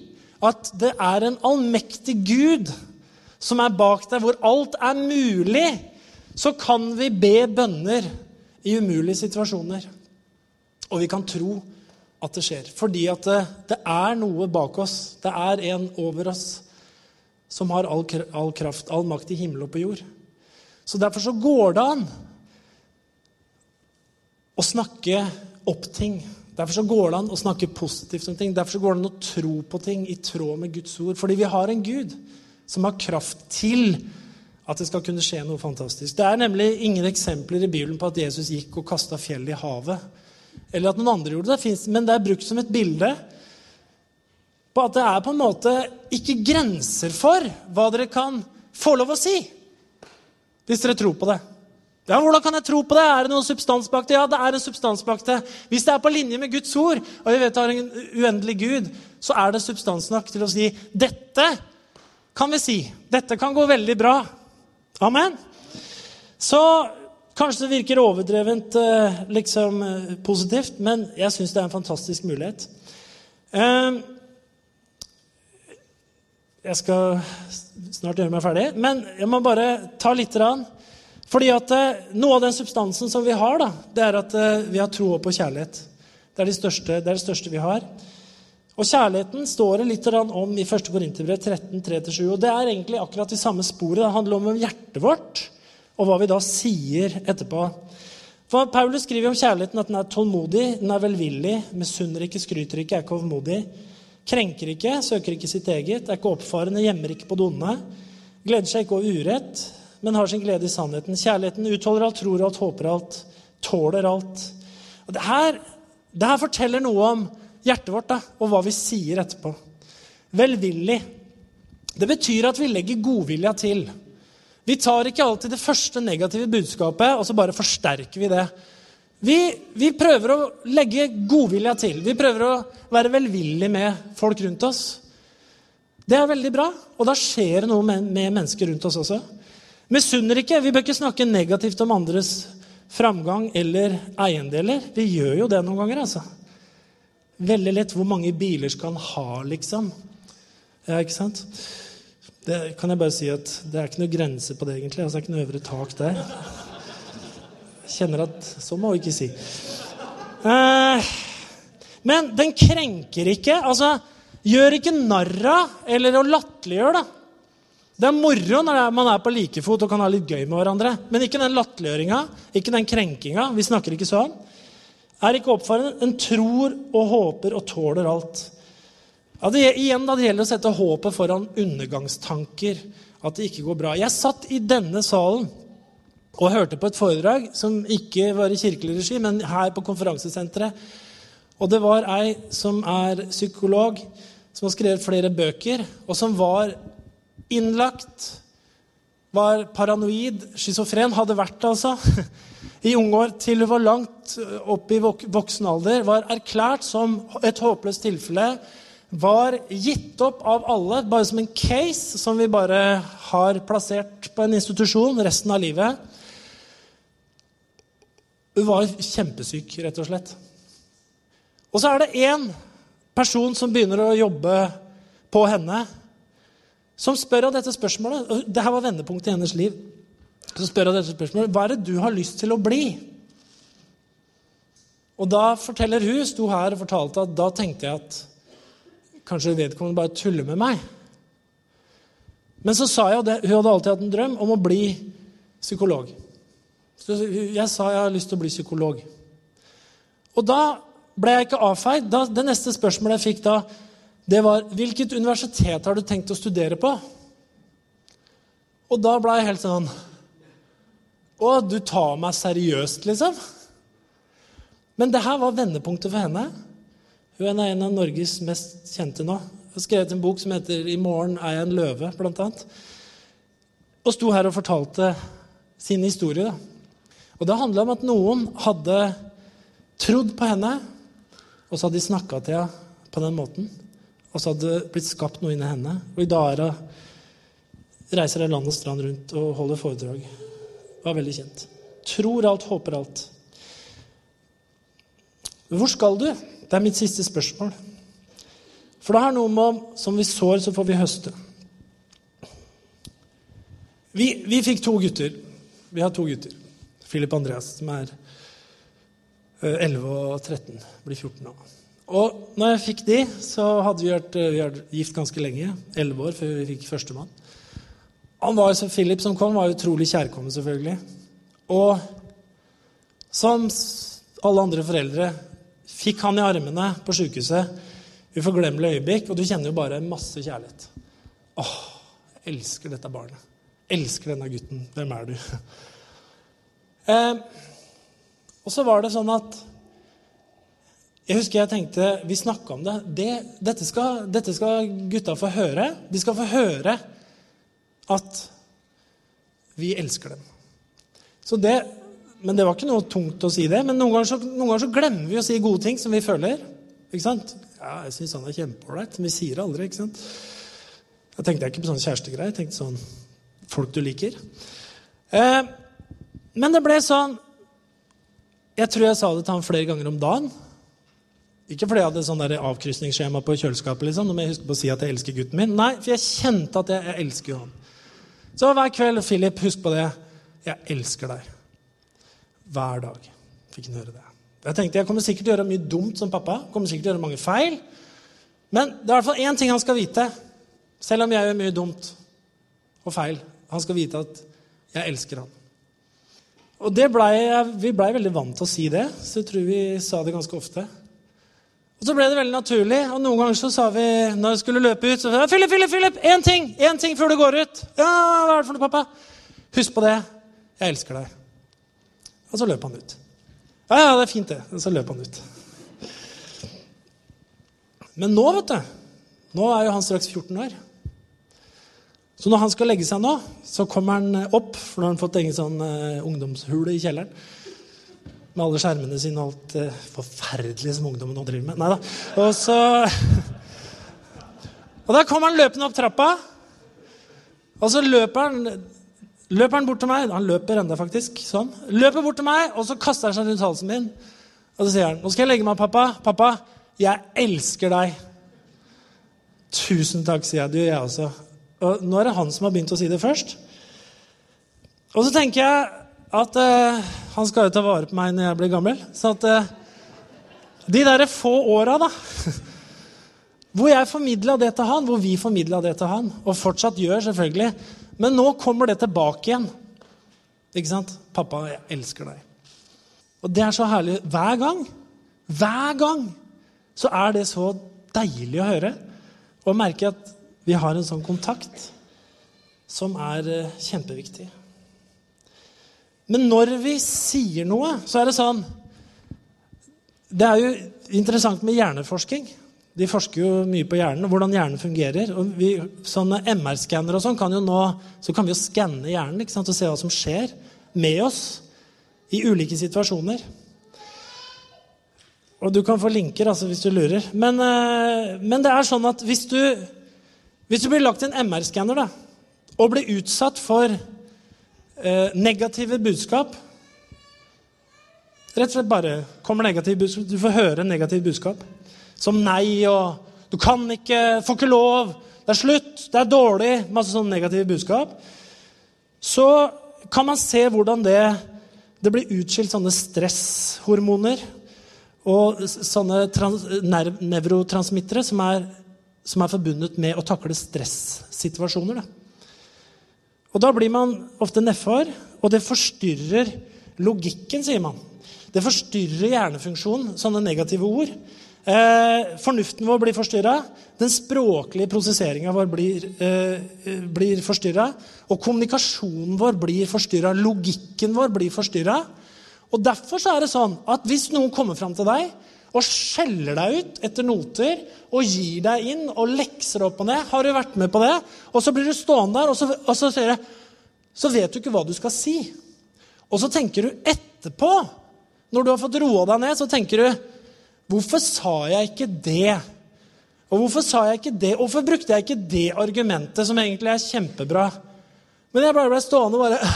at det er en allmektig Gud som er bak deg, hvor alt er mulig, så kan vi be bønner i umulige situasjoner. Og vi kan tro at det skjer. Fordi at det, det er noe bak oss. Det er en over oss som har all, kraft, all makt i himmel og på jord. Så Derfor så går det an å snakke opp ting. Derfor så går det an å snakke positivt om ting. Derfor så går det an å tro på ting i tråd med Guds ord. Fordi vi har en Gud som har kraft til at det skal kunne skje noe fantastisk. Det er nemlig ingen eksempler i Bibelen på at Jesus gikk og kasta fjell i havet. Eller at noen andre gjorde det, men det er brukt som et bilde på at det er på en måte ikke grenser for hva dere kan få lov å si. Hvis dere tror på det. Ja, Hvordan kan jeg tro på det? Er det noen substans bak det? Ja, det er en substans bak det. Hvis det er på linje med Guds ord, og vi vet det har en uendelig Gud, så er det substans nok til å si dette kan vi si. Dette kan gå veldig bra. Amen. Så kanskje det virker overdrevent eh, liksom, eh, positivt, men jeg syns det er en fantastisk mulighet. Uh, jeg skal snart gjøre meg ferdig. Men jeg må bare ta litt. Fordi at eh, Noe av den substansen som vi har, da, det er at eh, vi har tro på kjærlighet. Det er, de største, det er, det største, vi har. Og kjærligheten står det litt om i 1. Korinterbrev 13, 3-7. Og det er egentlig akkurat de samme sporet. Det handler om hjertet vårt, og hva vi da sier etterpå. For Paulus skriver om kjærligheten at den er tålmodig, den er velvillig, misunner ikke, skryter ikke, er ikke overmodig. Krenker ikke, søker ikke sitt eget, er ikke oppfarende, gjemmer ikke på det onde. Gleder seg ikke over urett, men har sin glede i sannheten. Kjærligheten utholder alt, tror alt, håper alt, tåler alt. Og det her, det her forteller noe om hjertet vårt da, og hva vi sier etterpå. Velvillig. Det betyr at vi legger godvilja til. Vi tar ikke alltid det første negative budskapet, og så bare forsterker vi det. Vi, vi, prøver å legge godvilja til. Vi prøver å være velvillige med folk rundt oss. Det er veldig bra, og da skjer det noe med, med mennesker rundt oss også. Misunner ikke. Vi bør ikke snakke negativt om andres framgang eller eiendeler. Vi gjør jo det noen ganger, altså. Veldig lett. Hvor mange biler skal han ha, liksom? Ja, ikke sant? Det kan jeg bare si at det er ikke noe grense på det, egentlig. Altså, det er ikke noe øvre tak der kjenner at Så må vi ikke si. Eh, men den krenker ikke. altså Gjør ikke narr av eller å latterliggjøre. Det er moro når man er på like fot og kan ha litt gøy med hverandre. Men ikke den latterliggjøringa, ikke den krenkinga. Vi snakker ikke sånn. Er ikke oppfarende. En tror og håper og tåler alt. Ja, det, igjen da, det gjelder å sette håpet foran undergangstanker. At det ikke går bra. Jeg satt i denne salen og hørte på et foredrag som ikke var i kirkelig regi, men her på konferansesenteret. Og det var ei som er psykolog, som har skrevet flere bøker, og som var innlagt var paranoid, schizofren. Hadde vært det, altså. I unge år til hun var langt opp i vok voksen alder. Var erklært som et håpløst tilfelle. Var gitt opp av alle, bare som en case som vi bare har plassert på en institusjon resten av livet. Hun var kjempesyk, rett og slett. Og så er det én person som begynner å jobbe på henne, som spør av dette spørsmålet. Dette var vendepunktet i hennes liv. Som spør av dette spørsmålet, Hva er det du har lyst til å bli? Og da forteller hun, sto her og fortalte at da tenkte jeg at kanskje vedkommende bare tuller med meg. Men så sa jeg at hun hadde alltid hatt en drøm om å bli psykolog. Så jeg sa jeg har lyst til å bli psykolog. Og da ble jeg ikke avfeid. Da, det neste spørsmålet jeg fikk da, det var hvilket universitet har du tenkt å studere på? Og da ble jeg helt sånn Å, du tar meg seriøst, liksom? Men det her var vendepunktet for henne. Hun er en av Norges mest kjente nå. Hun har skrevet en bok som heter 'I morgen er jeg en løve', blant annet. Og sto her og fortalte sin historie. Da. Og det handla om at noen hadde trodd på henne, og så hadde de snakka til henne på den måten. Og så hadde det blitt skapt noe inni henne. Og i dag er hun reiser hun land og strand rundt og holder foredrag. Var veldig kjent. Tror alt, håper alt. Hvor skal du? Det er mitt siste spørsmål. For det er noe med som vi sår, så får vi høste. Vi, vi fikk to gutter. Vi har to gutter. Philip Andreas, som er 11 og 13. Blir 14 nå. Og når jeg fikk de, så hadde vi vært, vi vært gift ganske lenge. 11 år før vi fikk førstemann. Han var, så Philip som kom, var utrolig kjærkommen, selvfølgelig. Og som alle andre foreldre fikk han i armene på sjukehuset. Uforglemmelig øyeblikk, og du kjenner jo bare masse kjærlighet. Åh, jeg elsker dette barnet. Jeg elsker denne gutten. Hvem er du? Eh, og så var det sånn at Jeg husker jeg tenkte Vi snakka om det. det dette, skal, dette, skal, gutta få høre. De skal få høre at vi elsker dem. Så det, men det var ikke noe tungt å si det. Men noen ganger, så, noen ganger så glemmer vi å si gode ting som vi føler. Ikke sant? Ja, jeg syns han er kjempeålreit. Men vi sier det aldri. ikke sant? Da tenkte jeg ikke på sånn kjærestegreier. Jeg tenkte sånn folk du liker. Eh, men det ble sånn Jeg tror jeg sa det til han flere ganger om dagen. Ikke fordi jeg hadde sånn avkrysningsskjema på kjøleskapet. liksom, når jeg husker på å si at jeg elsker gutten min. Nei, for jeg kjente at jeg, jeg elsker han. Så hver kveld Philip, husk på det. Jeg elsker deg. Hver dag fikk han høre det. Jeg tenkte jeg kommer sikkert til å gjøre mye dumt som pappa. kommer sikkert til å gjøre mange feil. Men det er i hvert fall én ting han skal vite, selv om jeg gjør mye dumt og feil. Han skal vite at jeg elsker han. Og ble, Vi blei veldig vant til å si det, så jeg tror vi sa det ganske ofte. Og Så ble det veldig naturlig, og noen ganger så sa vi når jeg skulle løpe ut så sa jeg, Philip, Philip, Philip, én ting én ting før du går ut. Ja, hva er det for noe, pappa? Husk på det. Jeg elsker deg. Og så løp han ut. Ja, ja, det er fint, det. Og så løp han ut. Men nå, vet du Nå er jo han straks 14 år. Så når han skal legge seg nå, så kommer han opp, for nå har han fått egen sånn uh, ungdomshule i kjelleren. Med alle skjermene sine og alt uh, forferdelige som ungdommen nå driver med. Nei da. Og så Og da kommer han løpende opp trappa, og så løper han løper han bort til meg. Han løper enda faktisk. sånn. Løper bort til meg, og så kaster han seg rundt halsen min. Og så sier han, 'Nå skal jeg legge meg, pappa. Pappa, jeg elsker deg.' Tusen takk, sier jeg. Du, jeg også. Og nå er det han som har begynt å si det først. Og så tenker jeg at eh, han skal jo ta vare på meg når jeg blir gammel. Så at eh, de derre få åra, da Hvor jeg formidla det til han, hvor vi formidla det til han, og fortsatt gjør, selvfølgelig. Men nå kommer det tilbake igjen. Ikke sant? 'Pappa, jeg elsker deg.' Og det er så herlig. Hver gang, hver gang, så er det så deilig å høre. Og merke at vi har en sånn kontakt som er eh, kjempeviktig. Men når vi sier noe, så er det sånn Det er jo interessant med hjerneforsking. De forsker jo mye på hjernen, og hvordan hjernen fungerer. og vi, Sånne MR-skannere og sånn kan jo nå så kan vi jo skanne hjernen sant, og se hva som skjer med oss i ulike situasjoner. Og du kan få linker altså, hvis du lurer. Men, eh, men, det er sånn at hvis du, hvis du blir lagt i en MR-skanner og blir utsatt for eh, negative budskap Rett og slett bare kommer negative budskap. Du får høre negative budskap. Som nei og 'Du kan ikke, får ikke lov', 'Det er slutt', 'Det er dårlig', masse sånne negative budskap. Så kan man se hvordan det, det blir utskilt sånne stresshormoner og sånne trans, nevrotransmittere som er, som er, forbundet med å takle stressituasjoner. Da. Og da blir man ofte nedfor, og det forstyrrer logikken, sier man. Det forstyrrer hjernefunksjonen, sånne negative ord. Eh, fornuften vår blir forstyrra. Den språklige prosesseringa vår blir, eh, blir forstyrra. Og kommunikasjonen vår blir forstyrra. Logikken vår blir forstyrra. Og derfor er det sånn at hvis noen kommer fram til deg og skjeller deg ut etter noter og gir deg inn og lekser opp og ned Har du vært med på det? Og så blir du stående der, og så, og så, så vet du ikke hva du skal si. Og så tenker du etterpå når du har fått roa deg ned, så tenker du Hvorfor sa jeg ikke det? Og hvorfor sa jeg ikke det? Hvorfor brukte jeg ikke det argumentet, som egentlig er kjempebra? Men jeg bare ble stående og bare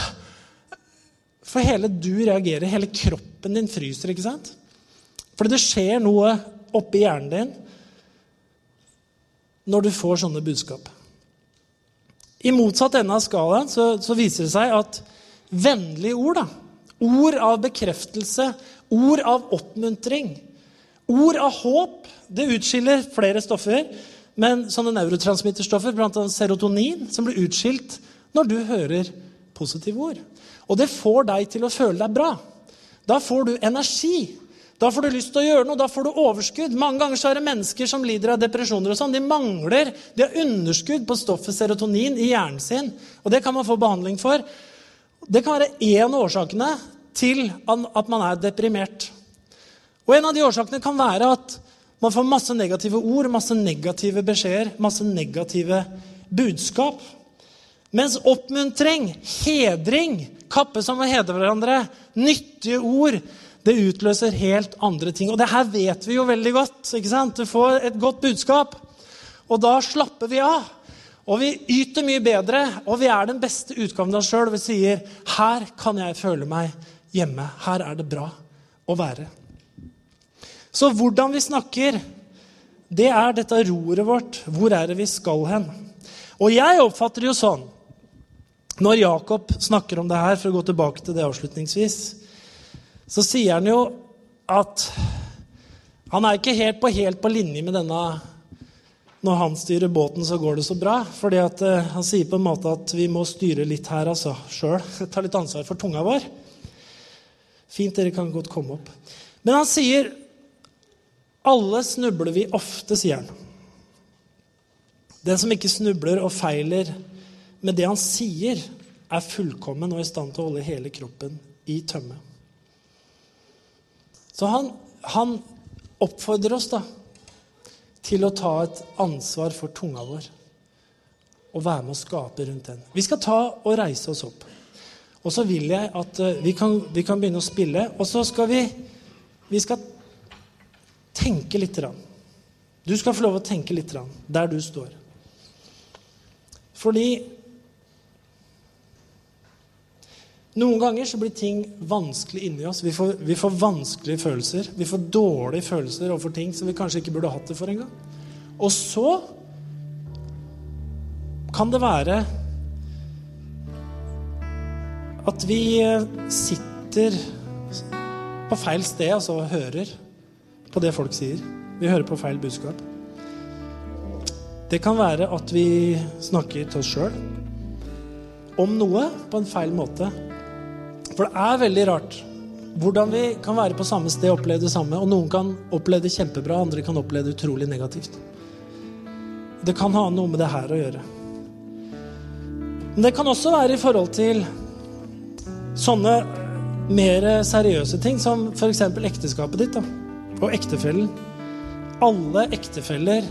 For hele du reagerer. Hele kroppen din fryser, ikke sant? Fordi det skjer noe oppi hjernen din når du får sånne budskap. I motsatt ende av skalaen så, så viser det seg at vennlige ord da, Ord av bekreftelse, ord av oppmuntring, ord av håp. Det utskiller flere stoffer, men sånne neurotransmitterstoffer, bl.a. serotonin, som blir utskilt når du hører positive ord. Og det får deg til å føle deg bra. Da får du energi. Da får du lyst til å gjøre noe, da får du overskudd. Mange ganger så er det mennesker som lider av depresjoner. og sånn. De mangler, de har underskudd på stoffet serotonin i hjernen sin. Og det kan man få behandling for. Det kan være én av årsakene til at man er deprimert. Og En av de årsakene kan være at man får masse negative ord, masse negative beskjeder, masse negative budskap. Mens oppmuntring, hedring, kappe som å hedre hverandre, nyttige ord, det utløser helt andre ting. Og det her vet vi jo veldig godt. ikke sant? Du får et godt budskap, og da slapper vi av. Og vi yter mye bedre, og vi er den beste utgaven av oss sjøl. Vi sier 'Her kan jeg føle meg hjemme. Her er det bra å være'. Så hvordan vi snakker, det er dette roret vårt. Hvor er det vi skal hen? Og jeg oppfatter det jo sånn Når Jakob snakker om det her, for å gå tilbake til det avslutningsvis, så sier han jo at han er ikke helt på, helt på linje med denne når han styrer båten, så går det så bra. fordi uh, Han sier på en måte at vi må styre litt her altså, sjøl. Ta litt ansvar for tunga vår. Fint, dere kan godt komme opp. Men han sier alle snubler vi ofte, sier han. Den som ikke snubler og feiler med det han sier, er fullkommen og i stand til å holde hele kroppen i tømme. Så han, han oppfordrer oss da til å ta et ansvar for tunga vår og være med å skape rundt den. Vi skal ta og reise oss opp. Og så vil jeg at eh, vi kan, vi kan begynne å spille. Og så skal vi, vi skal tenke litt. Du skal få lov å tenke litt der du står. Fordi Noen ganger så blir ting vanskelig inni oss. Vi får, vi får, vanskelige følelser. Vi får dårlige følelser overfor ting som vi kanskje ikke burde hatt det for engang. Og så kan det være at vi eh, sitter på feil sted altså, og hører på det folk sier. Vi hører på feil budskap. Det kan være at vi snakker til oss sjøl om noe på en feil måte. For det er veldig rart hvordan vi kan være på samme sted og oppleve det samme. Og noen kan oppleve det kjempebra, andre kan oppleve det utrolig negativt. Det kan ha noe med det her å gjøre. Men det kan også være i forhold til sånne mer seriøse ting, som f.eks. ekteskapet ditt da, og ektefellen. alle ektefeller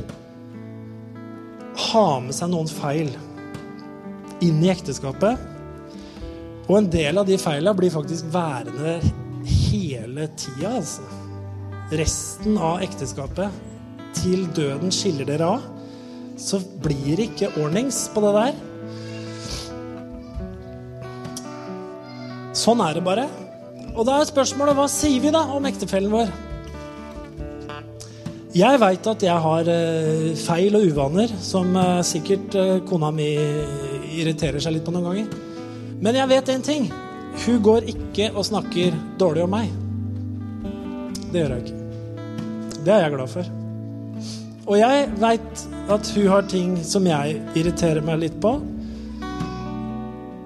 har med seg noen feil inn i ekteskapet. Og en del av de feila blir faktisk værende hele tida, altså. Resten av ekteskapet, til døden skiller dere av, så blir det ikke ordnings på det der. Sånn er det bare. Og da er spørsmålet hva sier vi da om ektefellen vår? Jeg veit at jeg har eh, feil og uvaner som eh, sikkert eh, kona mi irriterer seg litt på noen ganger. Men jeg vet én ting. Hun går ikke og snakker dårlig om meg. Det gjør hun ikke. Det er jeg glad for. Og jeg veit at hun har ting som jeg irriterer meg litt på.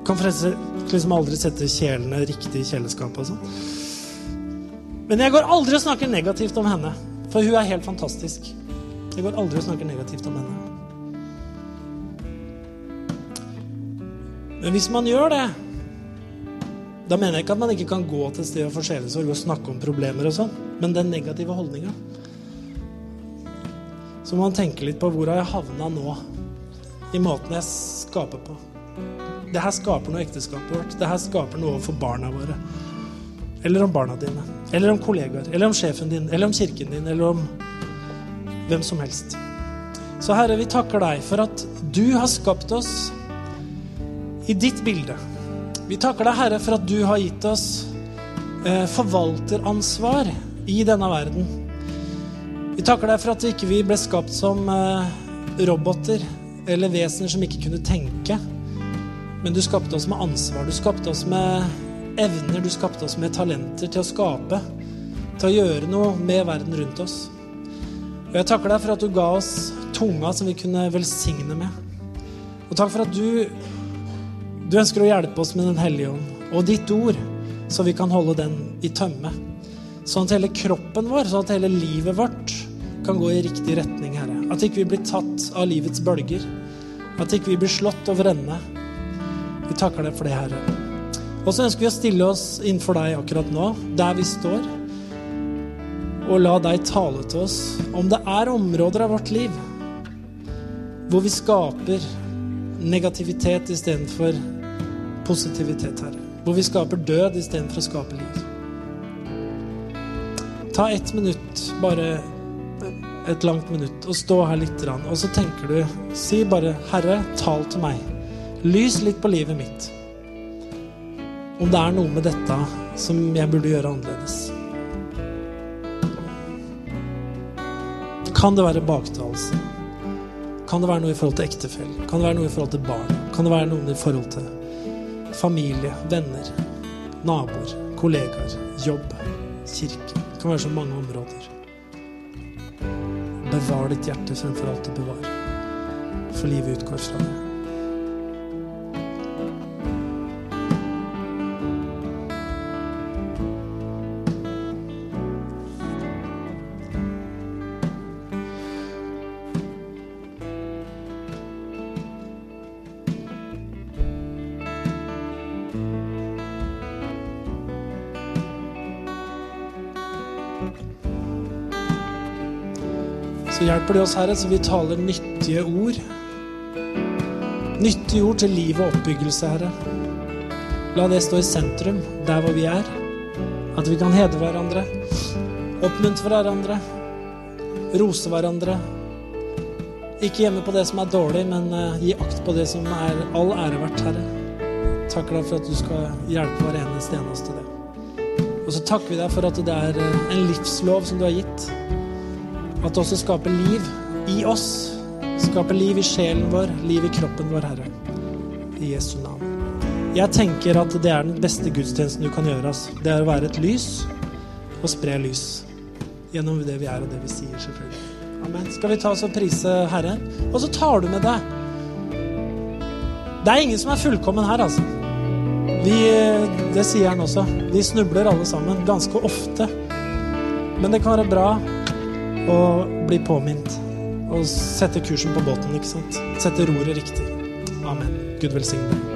Kan forresten liksom aldri sette kjelene riktig i kjeleskapet og sånn. Men jeg går aldri og snakker negativt om henne. For hun er helt fantastisk. Jeg går aldri og snakker negativt om henne. Men hvis man gjør det, da mener jeg ikke at man ikke kan gå til stedet for sjelesorg og snakke om problemer og sånn, men den negative holdninga Så må man tenke litt på hvor har jeg havna nå, i måten jeg skaper på. Det her skaper noe i ekteskapet vårt. Det her skaper noe overfor barna våre. Eller om barna dine. Eller om kollegaer. Eller om sjefen din. Eller om kirken din. Eller om hvem som helst. Så Herre, vi takker deg for at du har skapt oss i ditt bilde. Vi takker deg, Herre, for at du har gitt oss eh, forvalteransvar i denne verden. Vi takker deg for at ikke vi ble skapt som eh, roboter eller vesener som ikke kunne tenke. Men du skapte oss med ansvar. Du skapte oss med evner, du skapte oss med talenter til å skape, til å gjøre noe med verden rundt oss. Og jeg takker deg for at du ga oss tunga som vi kunne velsigne med. Og takk for at du, du ønsker å hjelpe oss med Den hellige ånd og ditt ord, så vi kan holde den i tømme. Sånn at hele kroppen vår, sånn at hele livet vårt kan gå i riktig retning, Herre. At ikke vi blir tatt av livets bølger. At ikke vi blir slått over ende. Vi takker deg for det, Herre. Og så ønsker vi å stille oss innenfor deg akkurat nå, der vi står, og la deg tale til oss om det er områder av vårt liv hvor vi skaper negativitet istedenfor positivitet, Herre. Hvor vi skaper død istedenfor å skape liv. Ta ett minutt, bare et langt minutt, og stå her litt, og så tenker du Si bare 'Herre, tal til meg'. Lys litt på livet mitt om det er noe med dette som jeg burde gjøre annerledes. Kan det være baktalelse? Kan det være noe i forhold til ektefelle? Kan det være noe i forhold til barn? Kan det være noe i forhold til familie, venner, naboer, kollegaer, jobb, kirke? Det kan være så mange områder. Bevar ditt hjerte fremfor alt du bevarer, for livet utgår fra det. Hjelper du oss, Herre, så vi taler nyttige ord. Nyttige ord til liv og oppbyggelse, Herre. La det stå i sentrum der hvor vi er. At vi kan hedre hverandre, oppmuntre hverandre, rose hverandre. Ikke gjemme på det som er dårlig, men uh, gi akt på det som er all ære verdt, Herre. Takker deg for at du skal hjelpe hver eneste eneste det. Og så takker vi deg for at det er uh, en livslov som du har gitt. At det også skaper liv i oss. Skaper liv i sjelen vår, liv i kroppen vår, Herre. I Jesu navn. Jeg tenker at det er den beste gudstjenesten du kan gjøre. Altså. Det er å være et lys og spre lys. Gjennom det vi er og det vi sier, selvfølgelig. Amen. Skal vi ta oss og prise Herren? Og så tar du med deg Det er ingen som er fullkommen her, altså. Vi, det sier han også. Vi snubler alle sammen. Ganske ofte. Men det kan være bra å bli påminnet og sette kursen på båten, ikke sant? Sette roret riktig. Amen. Gud velsigne deg.